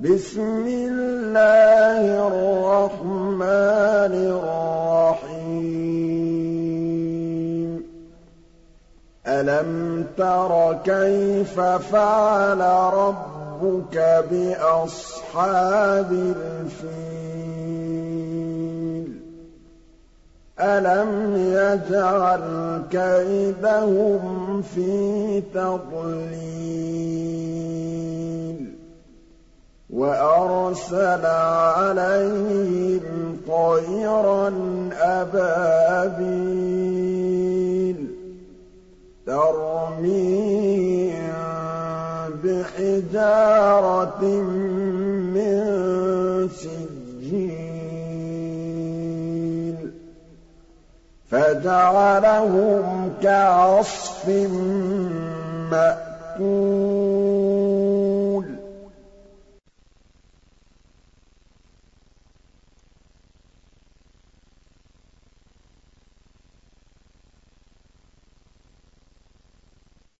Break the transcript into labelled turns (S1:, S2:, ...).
S1: بِسْمِ اللَّهِ الرَّحْمَٰنِ الرَّحِيمِ. أَلَمْ تَرَ كَيْفَ فَعَلَ رَبُّكَ بِأَصْحَابِ الْفِيلِ؟ أَلَمْ يَجْعَلْ كَيْدَهُمْ فِي تَضْلِيلٍ؟ وَأَرْسَلَ عَلَيْهِمْ طَيْرًا أَبَابِيلَ تَرْمِيهِم بِحِجَارَةٍ مِّن سِجِّيلٍ فَجَعَلَهُمْ كَعَصْفٍ مَّأْكُولٍ